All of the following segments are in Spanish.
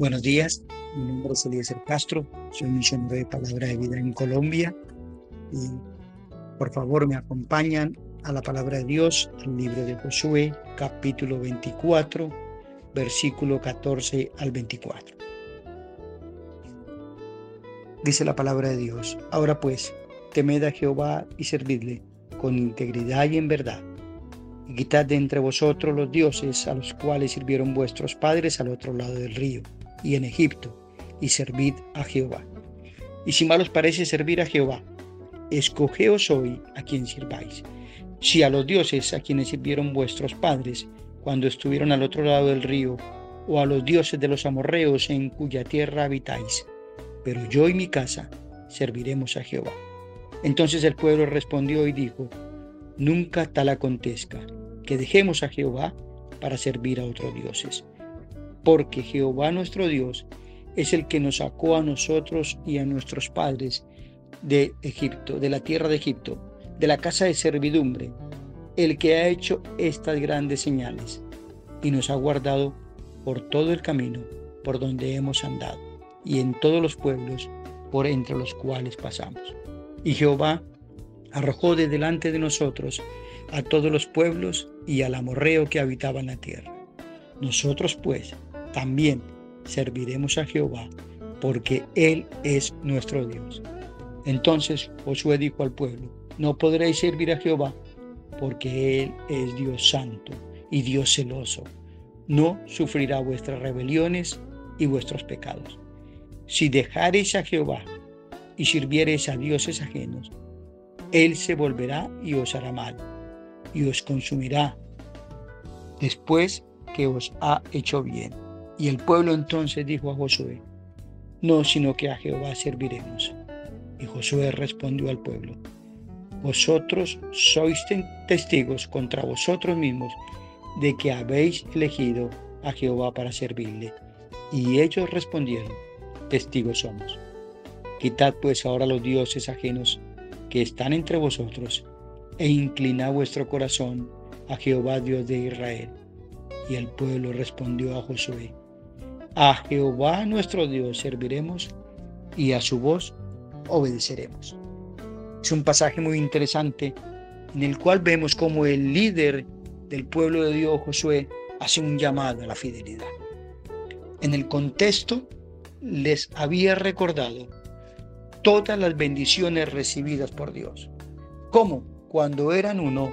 Buenos días, mi nombre es Eliezer Castro, soy misionero de Palabra de Vida en Colombia y por favor me acompañan a la palabra de Dios, al libro de Josué, capítulo 24, versículo 14 al 24. Dice la palabra de Dios, ahora pues, temed a Jehová y servidle con integridad y en verdad, y quitad de entre vosotros los dioses a los cuales sirvieron vuestros padres al otro lado del río y en Egipto, y servid a Jehová. Y si mal os parece servir a Jehová, escogeos hoy a quien sirváis. Si a los dioses a quienes sirvieron vuestros padres cuando estuvieron al otro lado del río, o a los dioses de los amorreos en cuya tierra habitáis, pero yo y mi casa serviremos a Jehová. Entonces el pueblo respondió y dijo, nunca tal acontezca, que dejemos a Jehová para servir a otros dioses porque Jehová nuestro Dios es el que nos sacó a nosotros y a nuestros padres de Egipto, de la tierra de Egipto, de la casa de servidumbre, el que ha hecho estas grandes señales y nos ha guardado por todo el camino por donde hemos andado y en todos los pueblos por entre los cuales pasamos. Y Jehová arrojó de delante de nosotros a todos los pueblos y al amorreo que habitaba en la tierra. Nosotros pues también serviremos a Jehová, porque Él es nuestro Dios. Entonces Josué dijo al pueblo, no podréis servir a Jehová, porque Él es Dios santo y Dios celoso. No sufrirá vuestras rebeliones y vuestros pecados. Si dejareis a Jehová y sirviereis a dioses ajenos, Él se volverá y os hará mal, y os consumirá después que os ha hecho bien. Y el pueblo entonces dijo a Josué, no, sino que a Jehová serviremos. Y Josué respondió al pueblo, vosotros sois testigos contra vosotros mismos de que habéis elegido a Jehová para servirle. Y ellos respondieron, testigos somos. Quitad pues ahora los dioses ajenos que están entre vosotros, e inclinad vuestro corazón a Jehová Dios de Israel. Y el pueblo respondió a Josué, a Jehová nuestro Dios serviremos y a su voz obedeceremos. Es un pasaje muy interesante en el cual vemos como el líder del pueblo de Dios, Josué, hace un llamado a la fidelidad. En el contexto les había recordado todas las bendiciones recibidas por Dios. Como cuando eran uno,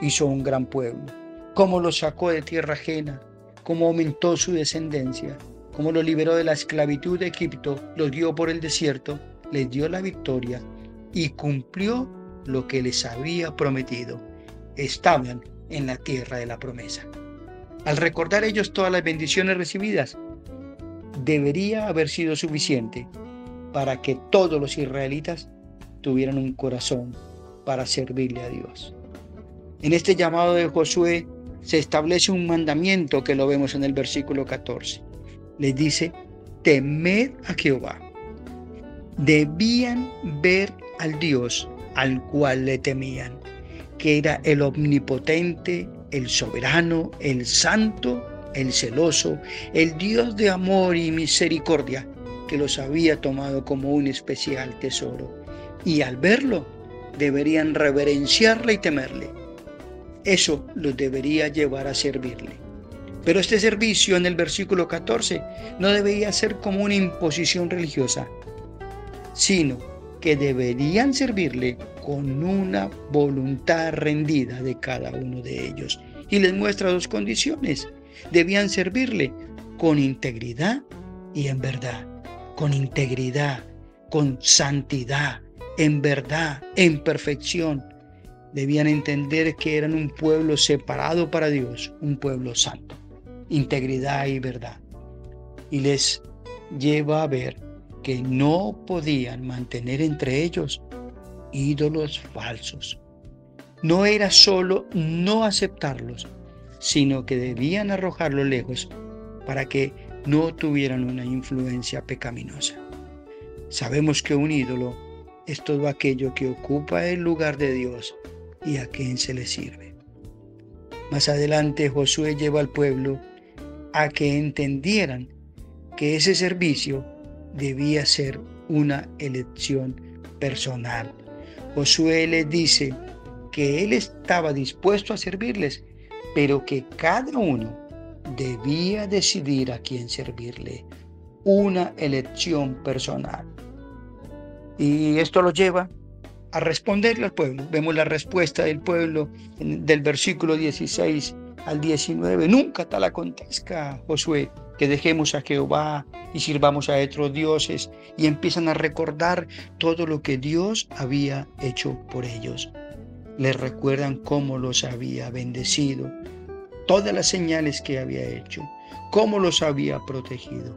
hizo un gran pueblo. Cómo los sacó de tierra ajena, cómo aumentó su descendencia, cómo lo liberó de la esclavitud de Egipto, los dio por el desierto, les dio la victoria y cumplió lo que les había prometido. Estaban en la tierra de la promesa. Al recordar ellos todas las bendiciones recibidas, debería haber sido suficiente para que todos los israelitas tuvieran un corazón para servirle a Dios. En este llamado de Josué se establece un mandamiento que lo vemos en el versículo 14. Les dice, temed a Jehová. Debían ver al Dios al cual le temían, que era el omnipotente, el soberano, el santo, el celoso, el Dios de amor y misericordia, que los había tomado como un especial tesoro. Y al verlo, deberían reverenciarle y temerle eso los debería llevar a servirle. Pero este servicio en el versículo 14 no debería ser como una imposición religiosa, sino que deberían servirle con una voluntad rendida de cada uno de ellos. Y les muestra dos condiciones. Debían servirle con integridad y en verdad, con integridad, con santidad, en verdad, en perfección. Debían entender que eran un pueblo separado para Dios, un pueblo santo, integridad y verdad. Y les lleva a ver que no podían mantener entre ellos ídolos falsos. No era solo no aceptarlos, sino que debían arrojarlos lejos para que no tuvieran una influencia pecaminosa. Sabemos que un ídolo es todo aquello que ocupa el lugar de Dios y a quien se le sirve. Más adelante Josué lleva al pueblo a que entendieran que ese servicio debía ser una elección personal. Josué les dice que él estaba dispuesto a servirles, pero que cada uno debía decidir a quién servirle. Una elección personal. Y esto lo lleva a responderle al pueblo. Vemos la respuesta del pueblo del versículo 16 al 19. Nunca tal acontezca, Josué, que dejemos a Jehová y sirvamos a otros dioses y empiezan a recordar todo lo que Dios había hecho por ellos. Les recuerdan cómo los había bendecido, todas las señales que había hecho, cómo los había protegido.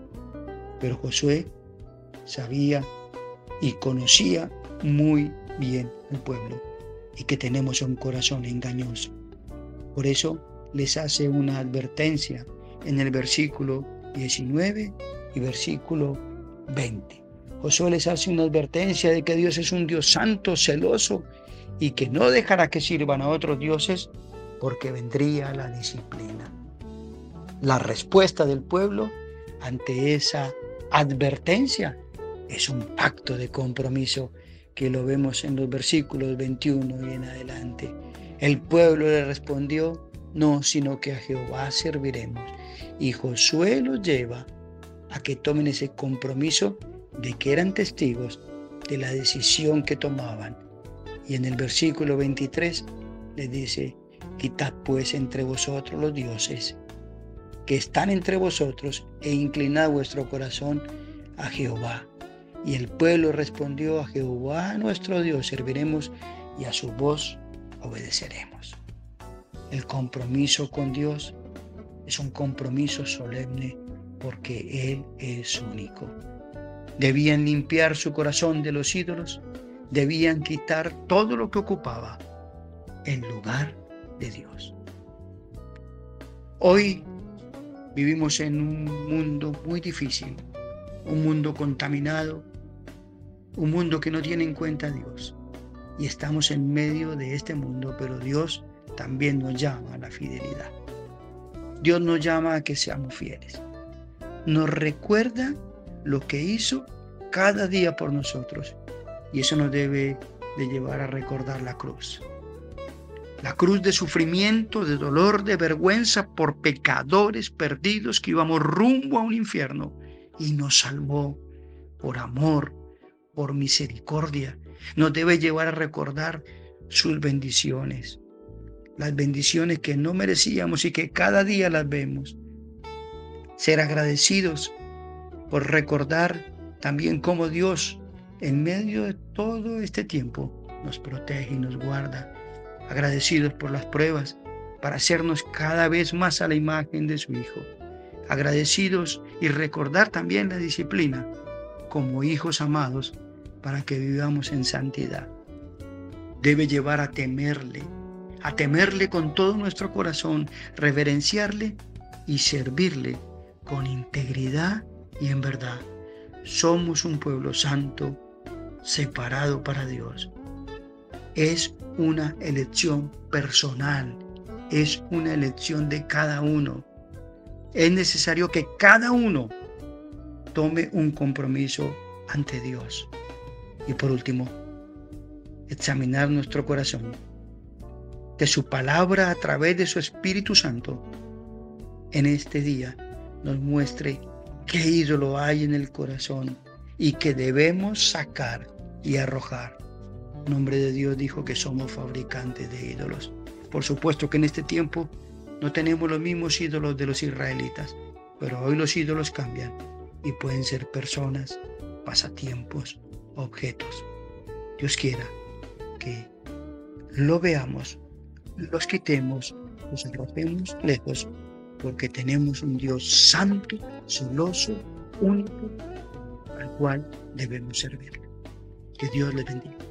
Pero Josué sabía y conocía muy bien el pueblo y que tenemos un corazón engañoso. Por eso les hace una advertencia en el versículo 19 y versículo 20. Josué les hace una advertencia de que Dios es un Dios santo, celoso y que no dejará que sirvan a otros dioses porque vendría la disciplina. La respuesta del pueblo ante esa advertencia es un pacto de compromiso que lo vemos en los versículos 21 y en adelante. El pueblo le respondió, no, sino que a Jehová serviremos. Y Josué los lleva a que tomen ese compromiso de que eran testigos de la decisión que tomaban. Y en el versículo 23 le dice, quitad pues entre vosotros los dioses que están entre vosotros e inclinad vuestro corazón a Jehová. Y el pueblo respondió a Jehová nuestro Dios serviremos y a su voz obedeceremos. El compromiso con Dios es un compromiso solemne porque Él es único. Debían limpiar su corazón de los ídolos, debían quitar todo lo que ocupaba en lugar de Dios. Hoy vivimos en un mundo muy difícil, un mundo contaminado, un mundo que no tiene en cuenta a Dios. Y estamos en medio de este mundo, pero Dios también nos llama a la fidelidad. Dios nos llama a que seamos fieles. Nos recuerda lo que hizo cada día por nosotros. Y eso nos debe de llevar a recordar la cruz. La cruz de sufrimiento, de dolor, de vergüenza por pecadores perdidos que íbamos rumbo a un infierno. Y nos salvó por amor, por misericordia, nos debe llevar a recordar sus bendiciones, las bendiciones que no merecíamos y que cada día las vemos. Ser agradecidos por recordar también cómo Dios en medio de todo este tiempo nos protege y nos guarda. Agradecidos por las pruebas para hacernos cada vez más a la imagen de su Hijo. Agradecidos y recordar también la disciplina como hijos amados para que vivamos en santidad. Debe llevar a temerle, a temerle con todo nuestro corazón, reverenciarle y servirle con integridad y en verdad. Somos un pueblo santo, separado para Dios. Es una elección personal, es una elección de cada uno. Es necesario que cada uno tome un compromiso ante Dios. Y por último, examinar nuestro corazón. Que su palabra a través de su Espíritu Santo en este día nos muestre qué ídolo hay en el corazón y que debemos sacar y arrojar. El nombre de Dios dijo que somos fabricantes de ídolos. Por supuesto que en este tiempo no tenemos los mismos ídolos de los israelitas, pero hoy los ídolos cambian y pueden ser personas, pasatiempos, objetos. Dios quiera que lo veamos, los quitemos, los arrojemos lejos, porque tenemos un Dios santo, celoso, único, al cual debemos servir. Que Dios le bendiga.